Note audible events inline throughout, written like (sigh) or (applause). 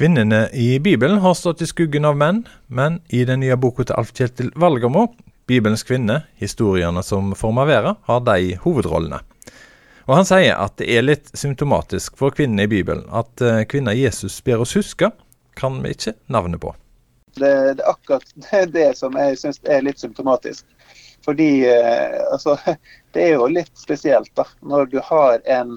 Kvinnene i Bibelen har stått i skuggen av menn, men i den nye boka til Alf Kjetil Valgermo, 'Bibelens kvinne historiene som former Vera, har de hovedrollene. Og Han sier at det er litt symptomatisk for kvinnene i Bibelen at kvinner kvinna Jesus ber oss huske, kan vi ikke navnet på. Det, det er akkurat (laughs) det, som jeg syns er litt symptomatisk. Fordi uh, altså, (laughs) det er jo litt spesielt da, når du har en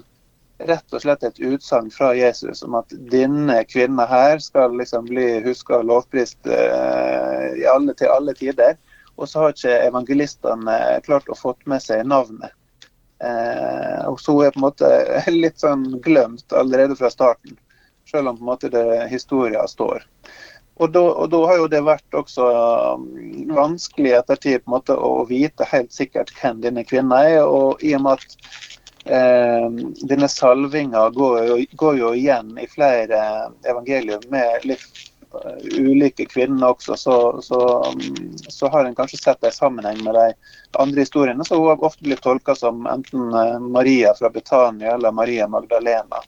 rett og slett et utsagn fra Jesus om at denne kvinna her skal liksom bli huska og lovprist eh, alle, til alle tider. Og så har ikke evangelistene klart å fått med seg navnet. Eh, og så er på en måte (laughs) litt sånn glemt allerede fra starten. Selv om på en måte det, historia står. Og da, og da, har jo det vært også um, vanskelig etter tid på en måte å vite helt sikkert hvem denne kvinna er. Og i og med at Eh, denne salvinga går, går, jo igjen i flere evangelier med litt uh, ulike kvinner også. Så, så, um, så har en kanskje sett det i sammenheng med de andre historiene, som ofte blir tolka som enten uh, Maria fra Betania eller Maria Magdalena.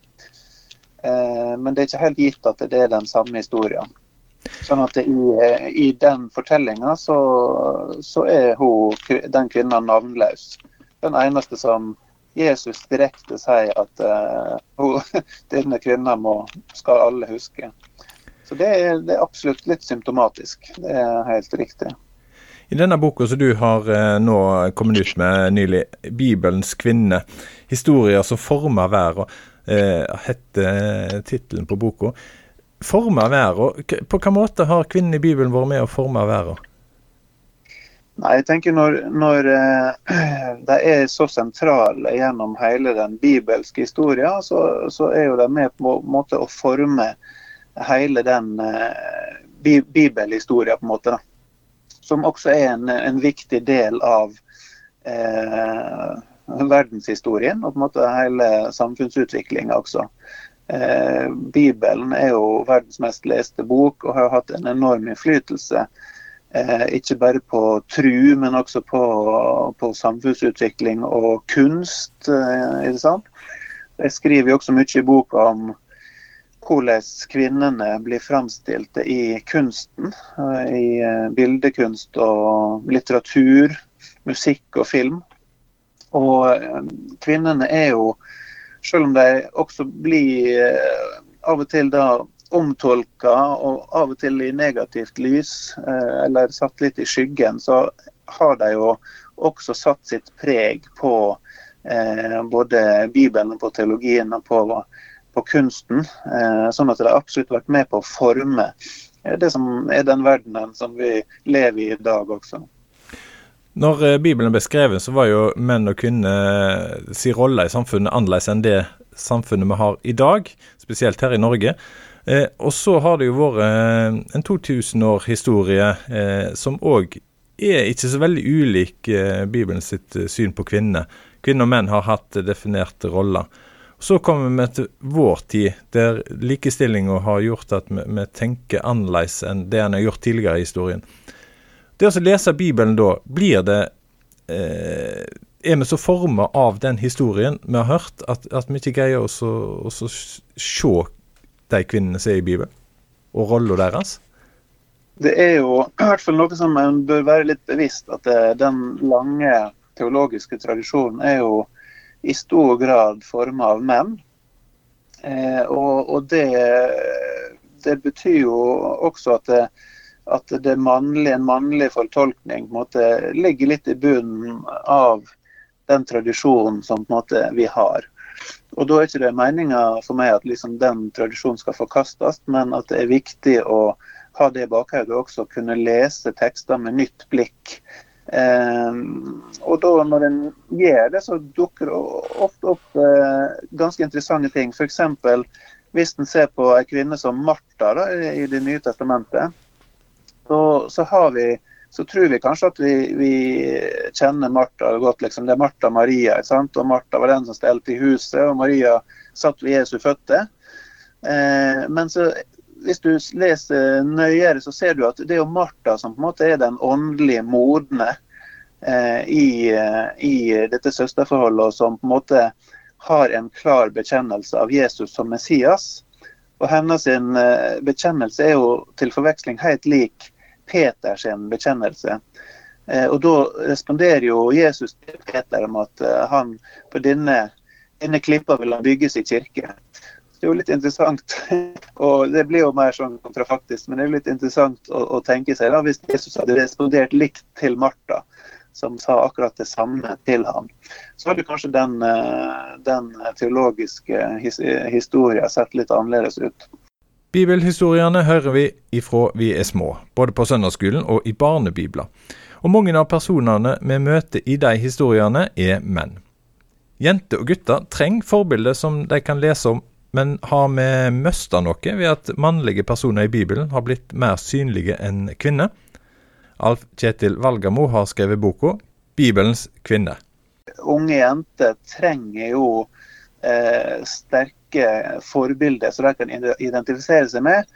Eh, men det er ikke helt gitt at det er den samme historien. Sånn at i, uh, i, den fortellinga så, så, er hun, den kvinna navnløs. Den eneste som Jesus direkte sier at uh, (laughs) denne kvinna skal alle huske. Så det er, det er, absolutt litt symptomatisk. Det er helt riktig. I denne boka som du har uh, nå kommet ut med nylig, 'Bibelens kvinne', historier som former verden, uh, heter tittelen på boka. Former verden. På hvilken måte har kvinnen i Bibelen vært med å forme verden? Nei, jeg tenker Når, når (clears throat) uh, de er så sentrale gjennom hele den bibelske historien, så, så er jo de med på en måte å forme hele den uh, bi bibelhistorien, på en måte. Da. Som også er en, en viktig del av eh, verdenshistorien og på en måte hele samfunnsutviklinga også. Bibelen er jo verdens mest leste bok og har hatt en enorm innflytelse Eh, ikke bare på tru, men også på, på samfunnsutvikling og kunst. Eh? Jeg skriver jo også mye i boka om hvordan kvinnene blir framstilt i kunsten. Eh, I bildekunst og litteratur, musikk og film. Og kvinnene er jo, selv om de også blir av og til da omtolka og av og til i negativt lys, eh, eller satt litt i skyggen, så har de jo også satt sitt preg på eh, både Bibelen, på teologien og på, på kunsten. Eh, sånn at de har absolutt vært med på å forme det som er den verdenen som vi lever i i dag også. Når Bibelen ble skrevet, så var jo menn og kvinner si rolle i samfunnet annerledes enn det samfunnet vi har i dag, spesielt her i Norge. Eh, og så har det jo vært eh, en 2000 år historie eh, som òg er ikke så veldig ulik eh, Bibelen sitt eh, syn på kvinner. Kvinner og menn har hatt definerte roller. Så kommer vi til vår tid, der likestillinga har gjort at vi, vi tenker annerledes enn det en har gjort tidligere i historien. Det å lese Bibelen da, blir det eh, er vi så forma av den historien vi har hørt, at, at vi ikke greier å se de kvinnene som er i Bibelen, og rolla deres? Det er jo i hvert fall noe som man bør være litt bevisst, at det, den lange teologiske tradisjonen er jo i stor grad forma av menn. Eh, og, og det, det, betyr jo også at, det, at det mannlige, en mannlig fortolkning måte, ligger litt i bunnen av den tradisjonen som måte, vi har. Og Da er ikke det meninga for meg at liksom den tradisjonen skal forkastes, men at det er viktig å ha det i bakhodet også, kunne lese tekster med nytt blikk. Eh, og da når en gjør det, så dukker det ofte opp eh, ganske interessante ting. F.eks. hvis en ser på en kvinne som Martha da, i Det nye testamentet, så, så har vi så tror vi kanskje at vi, vi kjenner Martha godt. Liksom. Det er Martha Maria. Og Martha var den som stelte i huset, og Maria satt ved Jesu føtter. Eh, men så, hvis du leser nøyere, så ser du at det er jo Martha som på en måte er den åndelige modne eh, i, i, dette søsterforholdet, og som på en måte har en klar bekjennelse av Jesus som Messias. Og hennes bekjennelse er jo til forveksling helt lik Peters bekjennelse. Og Da responderer jo Jesus til Peter om at han på denne, denne klippa vil han bygge sin kirke. Det er jo litt interessant, (laughs) og det blir jo mer sånn kontrafaktisk, men det er jo litt interessant å, å tenke seg da, hvis Jesus hadde respondert likt til Martha, som sa akkurat det samme til ham, så hadde kanskje den, eh, den teologiske his historien sett litt annerledes ut. Bibelhistoriene hører vi ifra vi er små, både på søndagsskolen og i barnebibler. Og mange av personene vi møter i de historiene, er menn. Jenter og gutter trenger forbilder som de kan lese om men har vi mista noe ved at mannlige personer i Bibelen har blitt mer synlige enn kvinner? Alf Kjetil Valgamo har skrevet boka 'Bibelens kvinne'. Unge jenter trenger jo sterke forbilder som de kan identifisere seg med.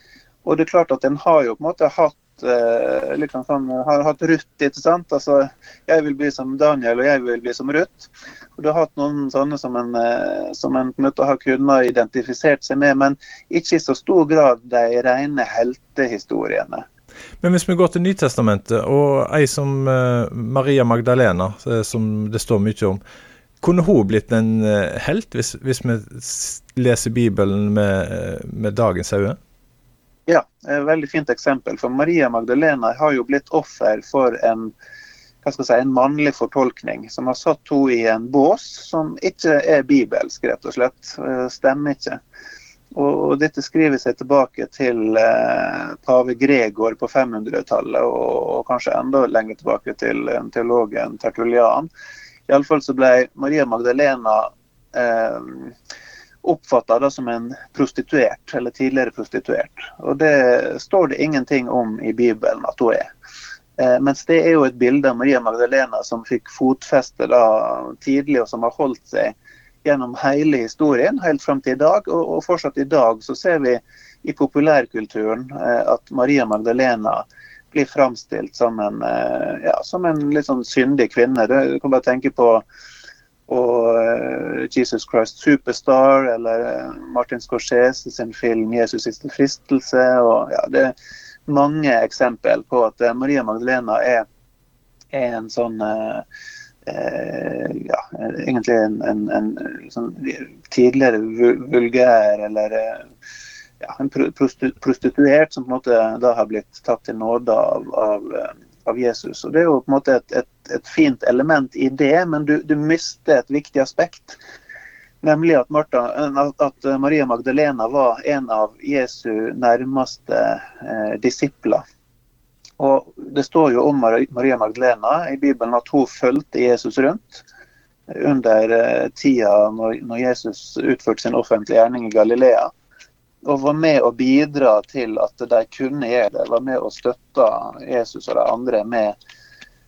Og det er klart at en har jo på en måte hatt liksom sånn, har hatt Ruth. ikke sant? Altså, Jeg vil bli som Daniel, og jeg vil bli som Ruth. Og Du har hatt noen sånne som en, uh, som en på en måte har kunnet identifisert seg med, men ikke i så stor grad de rene heltehistoriene. Men hvis vi går til Nytestamentet, og ei som Maria Magdalena, som det står mye om. Kunne hun blitt en helt, hvis, hvis vi leser Bibelen med, med dagens øyne? Ja, et veldig fint eksempel. For Maria Magdalena har jo blitt offer for en, si, en mannlig fortolkning som har satt henne i en bås som ikke er bibelsk, rett og slett. Eh, stemmer ikke. Og dette skriver seg tilbake til eh, pave Gregor på 500-tallet, og, og, kanskje enda lenger tilbake til teologen Tertulian. Iallfall så ble Maria Magdalena eh, oppfatta som en prostituert, eller tidligere prostituert. Og Det står det ingenting om i Bibelen at hun er. Eh, mens det er jo et bilde av Maria Magdalena som fikk fotfeste da tidlig, og som har holdt seg gjennom hele historien, helt fram til i dag. Og, og, fortsatt i dag så ser vi i populærkulturen eh, at Maria Magdalena blir framstilt som en, eh, ja, som en litt sånn syndig kvinne. Du kan bare tenke på og uh, Jesus Christ Superstar eller uh, Martin Scorsese sin film 'Jesus siste fristelse'. og ja, Det er mange eksempel på at Maria Magdalena er, er en sånn ja, egentlig en, en, en sånn tidligere vulgær eller ja, en prostituert som på en måte da har blitt tatt til nåde av, av av Jesus. Og Det er jo på en måte et, et, et fint element i det, men du, du, mister et viktig aspekt. Nemlig at, Martha, at, Maria Magdalena var en av Jesu nærmeste eh, disipler. Og Det står jo om Maria Magdalena i Bibelen at hun fulgte Jesus rundt under eh, tida når Jesus utførte sin offentlige gjerning i Galilea og var med å bidra til at de kunne gjøre det. Var med å støtte Jesus og de andre med,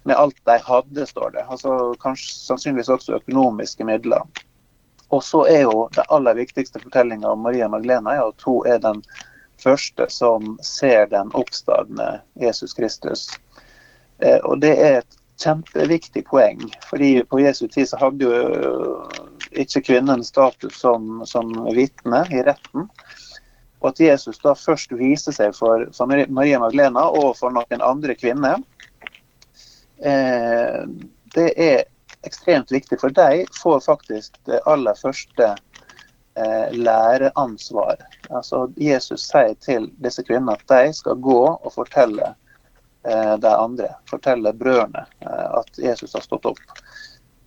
med alt de hadde, står det. Altså kanskje Sannsynligvis også økonomiske midler. Og så er jo det aller viktigste fortellinga om Maria Magdalena er at hun er den første som ser den oppstandende Jesus Kristus. Eh, og det er et kjempeviktig poeng. fordi på Jesu tid så hadde jo ikke kvinnen status som, som vitne i retten. Og at Jesus da først viser seg for, for Maria Magdalena og for noen andre kvinner, eh, det er ekstremt viktig. For de får faktisk det aller første eh, læreansvar. Altså Jesus sier til disse kvinnene at de skal gå og fortelle eh, de andre, fortelle brødrene, eh, at Jesus har stått opp.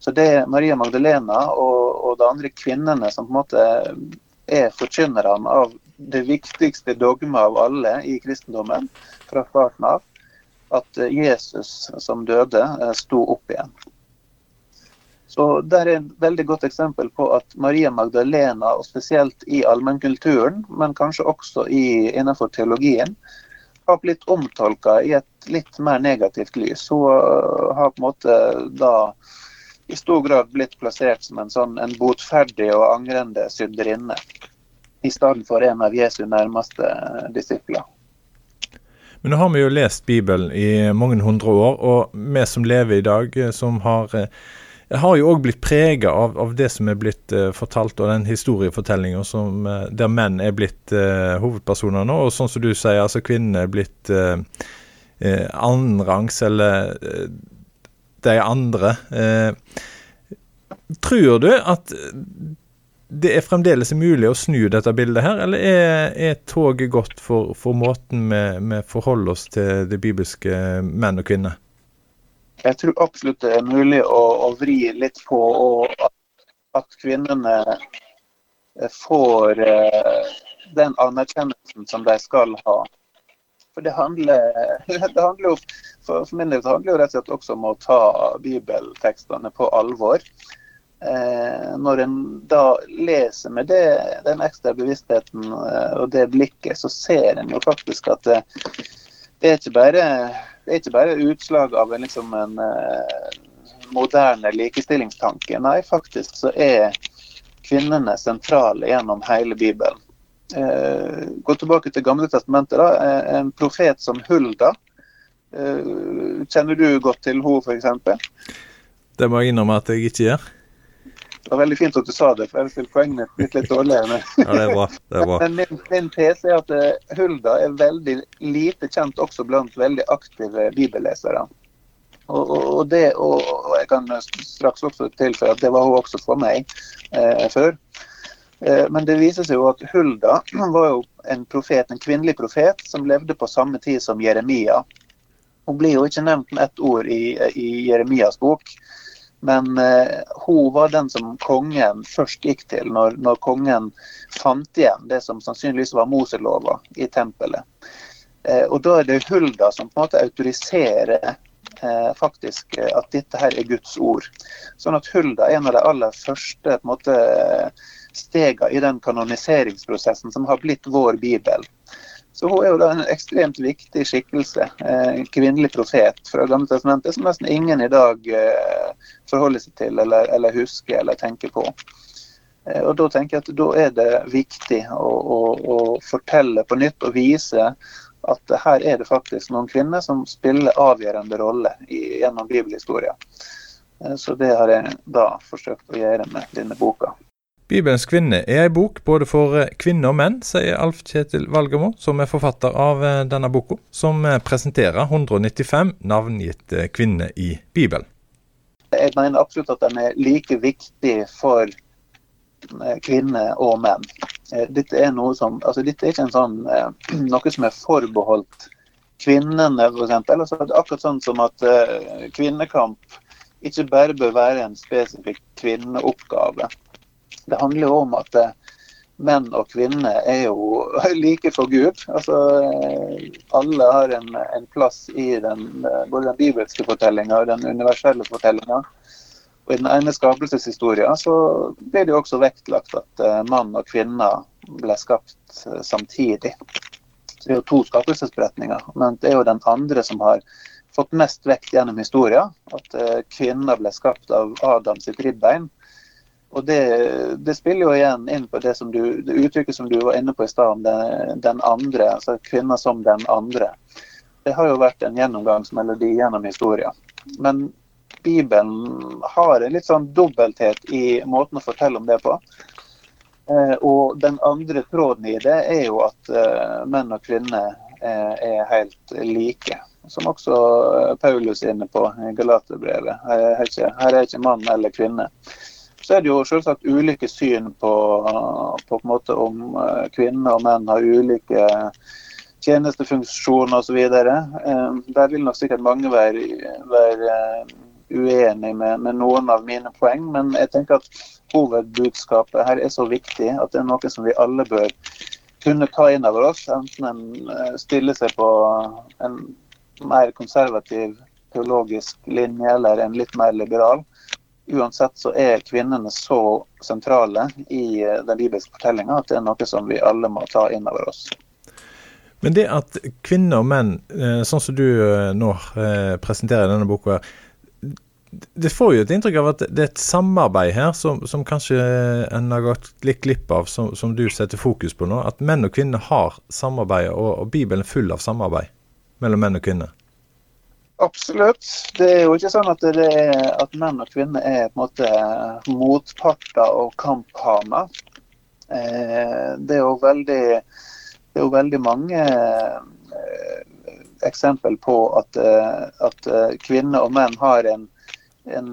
Så det er Maria Magdalena og, og de andre kvinnene som på en måte er forkynnerne av det viktigste dogmet av alle i kristendommen fra starten av. At eh, Jesus som døde, eh, sto opp igjen. Så Det er et veldig godt eksempel på at Maria Magdalena, og spesielt i allmennkulturen, men kanskje også i, innenfor teologien, har blitt omtolka i et litt mer negativt lys. Hun eh, har på en måte da i stor grad blitt plassert som en sånn en botferdig og angrende synderinne i stedet for en av Jesu nærmeste disipler. Men nå har vi jo lest Bibelen i mange hundre år, og vi som lever i dag, eh, som har eh, har jo òg blitt prega av, av, det som er blitt uh, fortalt, og den historiefortellinga uh, der menn er blitt uh, hovedpersoner nå. Og sånn som du sier, altså kvinnene er blitt uh, annenrangs, eller de andre. tror du at det er fremdeles mulig å snu dette bildet her, eller er, er toget godt for, for måten vi forholder oss til det bibelske menn og kvinner? Jeg tror absolutt det er mulig å, å vri litt på at, at, kvinnene får eh, den anerkjennelsen som de skal ha. For det handler, (laughs) det handler jo, for, for min del handler det rett og slett også om å ta bibeltekstene på alvor. Eh, når en da leser med det, den ekstra bevisstheten eh, og det blikket, så ser en jo faktisk at det, det er ikke bare det er ikke bare utslag av en, liksom en moderne likestillingstanke. Nei, faktisk så er kvinnene sentrale gjennom hele Bibelen. Gå tilbake til Gamle testamentet. da, En profet som Hulda. kjenner du godt til henne, f.eks.? Det må jeg innrømme at jeg ikke gjør. Det var veldig fint at du sa det, for jeg ville stilt poengene litt, litt dårligere. ja, det er bra. Det er bra. (laughs) Men min, min tese er at uh, Hulda er veldig lite kjent også blant veldig aktive bibellesere. Og, og, og, det, og, jeg kan straks også tilføye at det var hun også for meg eh, før. Eh, men det viser seg jo at Hulda var jo en profet, en kvinnelig profet som levde på samme tid som Jeremia. Hun blir jo ikke nevnt med ett ord i, i Jeremias bok. Men eh, hun var den som kongen først gikk til når, når, kongen fant igjen det som sannsynligvis var Moselova i tempelet. Eh, og Da er det Hulda som på en måte autoriserer eh, faktisk at dette her er Guds ord. Sånn at Hulda er en av de aller første på en måte, stegene i den kanoniseringsprosessen som har blitt vår bibel. Så hun er jo da en ekstremt viktig skikkelse, En kvinnelig profet fra Gamle testamentet, som nesten ingen i dag eh, forholder seg til eller, eller husker eller tenker på. Eh, og Da tenker jeg at da er det viktig å, å, å, fortelle på nytt og vise at her er det faktisk noen kvinner som spiller avgjørende rolle gjennom bibelhistoria. Eh, så det har jeg da forsøkt å gjøre med denne boka. Bibelens kvinne er ei bok både for eh, kvinner og menn, sier Alf Kjetil Valgermo, som er forfatter av eh, denne boka, som eh, presenterer 195 navngitte kvinner i Bibelen. Jeg mener absolutt at den er like viktig for kvinner og menn. Dette er, som, altså dette er ikke sånn, (clears throat) noe som er forbeholdt kvinnene, f.eks. Altså, akkurat sånn som at kvinnekamp ikke bare bør være en spesifikk kvinneoppgave det handler jo om at eh, menn og kvinner er jo (laughs) like for Gud. Altså, eh, alle har en, en plass i den, eh, både den bibelske fortellinga og den universelle fortellinga. Og I den ene skapelseshistoria så blir det jo også vektlagt at mann og kvinne ble skapt samtidig. Så Det er jo to skapelsesberetninger, men det er jo den andre som har fått mest vekt gjennom historia. At kvinner ble skapt av Adam sitt ribbein. Og det, det, spiller jo igjen inn på det, som du, det uttrykket som du var inne på i stad, om den, den, andre. altså Kvinner som den andre. Det har jo vært en gjennomgangsmelodi gjennom historien. Men Bibelen har en litt sånn dobbelthet i måten å fortelle om det på. Eh, og den andre tråden i det er jo at eh, menn og kvinner eh, er helt like. Som også Paulus er inne på i Galaterbrevet. Her, her er ikke mann eller kvinne. Så er det jo selvsagt ulike syn på, på, på om eh, kvinner og menn har ulike tjenestefunksjoner osv. Eh, der vil nok sikkert mange være, være eh, uenig med, med, noen av mine poeng, men jeg tenker at hovedbudskapet her er så viktig at det er noe som vi alle bør kunne ta inn over oss. Enten en stiller seg på en mer konservativ teologisk linje eller en litt mer liberal uansett så er kvinnene så sentrale i eh, den bibelske fortellinga at det er noe som vi alle må ta inn over oss. Men det at kvinner og menn, eh, sånn som du eh, nå presenterer i denne boka, det får jo et inntrykk av at det er et samarbeid her som, som kanskje en har gått litt glipp av, som, som, du setter fokus på nå. At menn og kvinner har samarbeid, og, og Bibelen er full av samarbeid mellom menn og kvinner. Absolutt. Det er jo ikke sånn at, er, at menn og kvinner er på en måte motparter og kamphaner. Eh, det er jo veldig, det er jo veldig mange eh, eksempel på at, eh, at kvinner og menn har en, en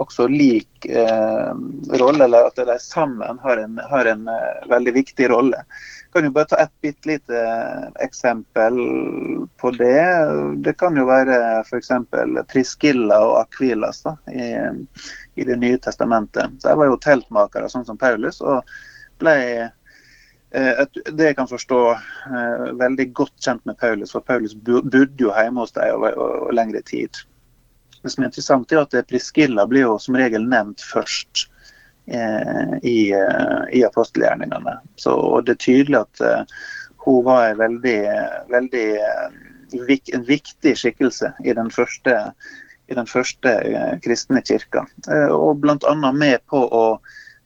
også lik rolle, eller at de sammen har en, har en veldig viktig rolle kan jo bare ta et bitte lite eksempel på det. Det kan jo være f.eks. Triskilla og Akvilas da, i, i, Det nye testamentet. Jeg var jo teltmakere, sånn som Paulus, og ble et, det jeg kan forstå eh, veldig godt kjent med Paulus, for Paulus bodde jo hjemme hos dem over, over lengre tid. Det som er interessant, er at Priskilla blir jo som regel nevnt først. Eh, i, eh, i apostelgjerningene. Så det er tydelig at eh, hun var en veldig, veldig en viktig skikkelse i den første, i den første kristne kirka. Og bl.a. med på å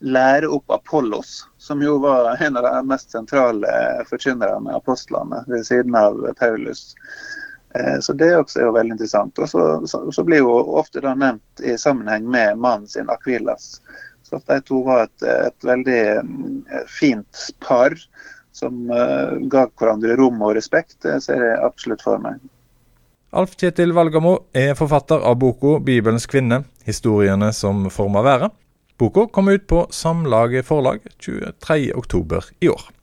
lære opp Apollos, som jo var en av de mest sentrale forkynnerne, apostlene, ved siden av Paulus. Så Det også er jo veldig interessant. Og så, så, blir jo ofte da nevnt i sammenheng med mannen sin Akvilas, så at de to var et, et veldig eh, fint par som uh, ga hverandre rom og respekt. Det ser jeg absolutt for meg. Alf Kjetil Valgamo er forfatter av boka 'Bibelens kvinne historiene som former været'. Boka kom ut på Samlaget forlag 23.10 i år.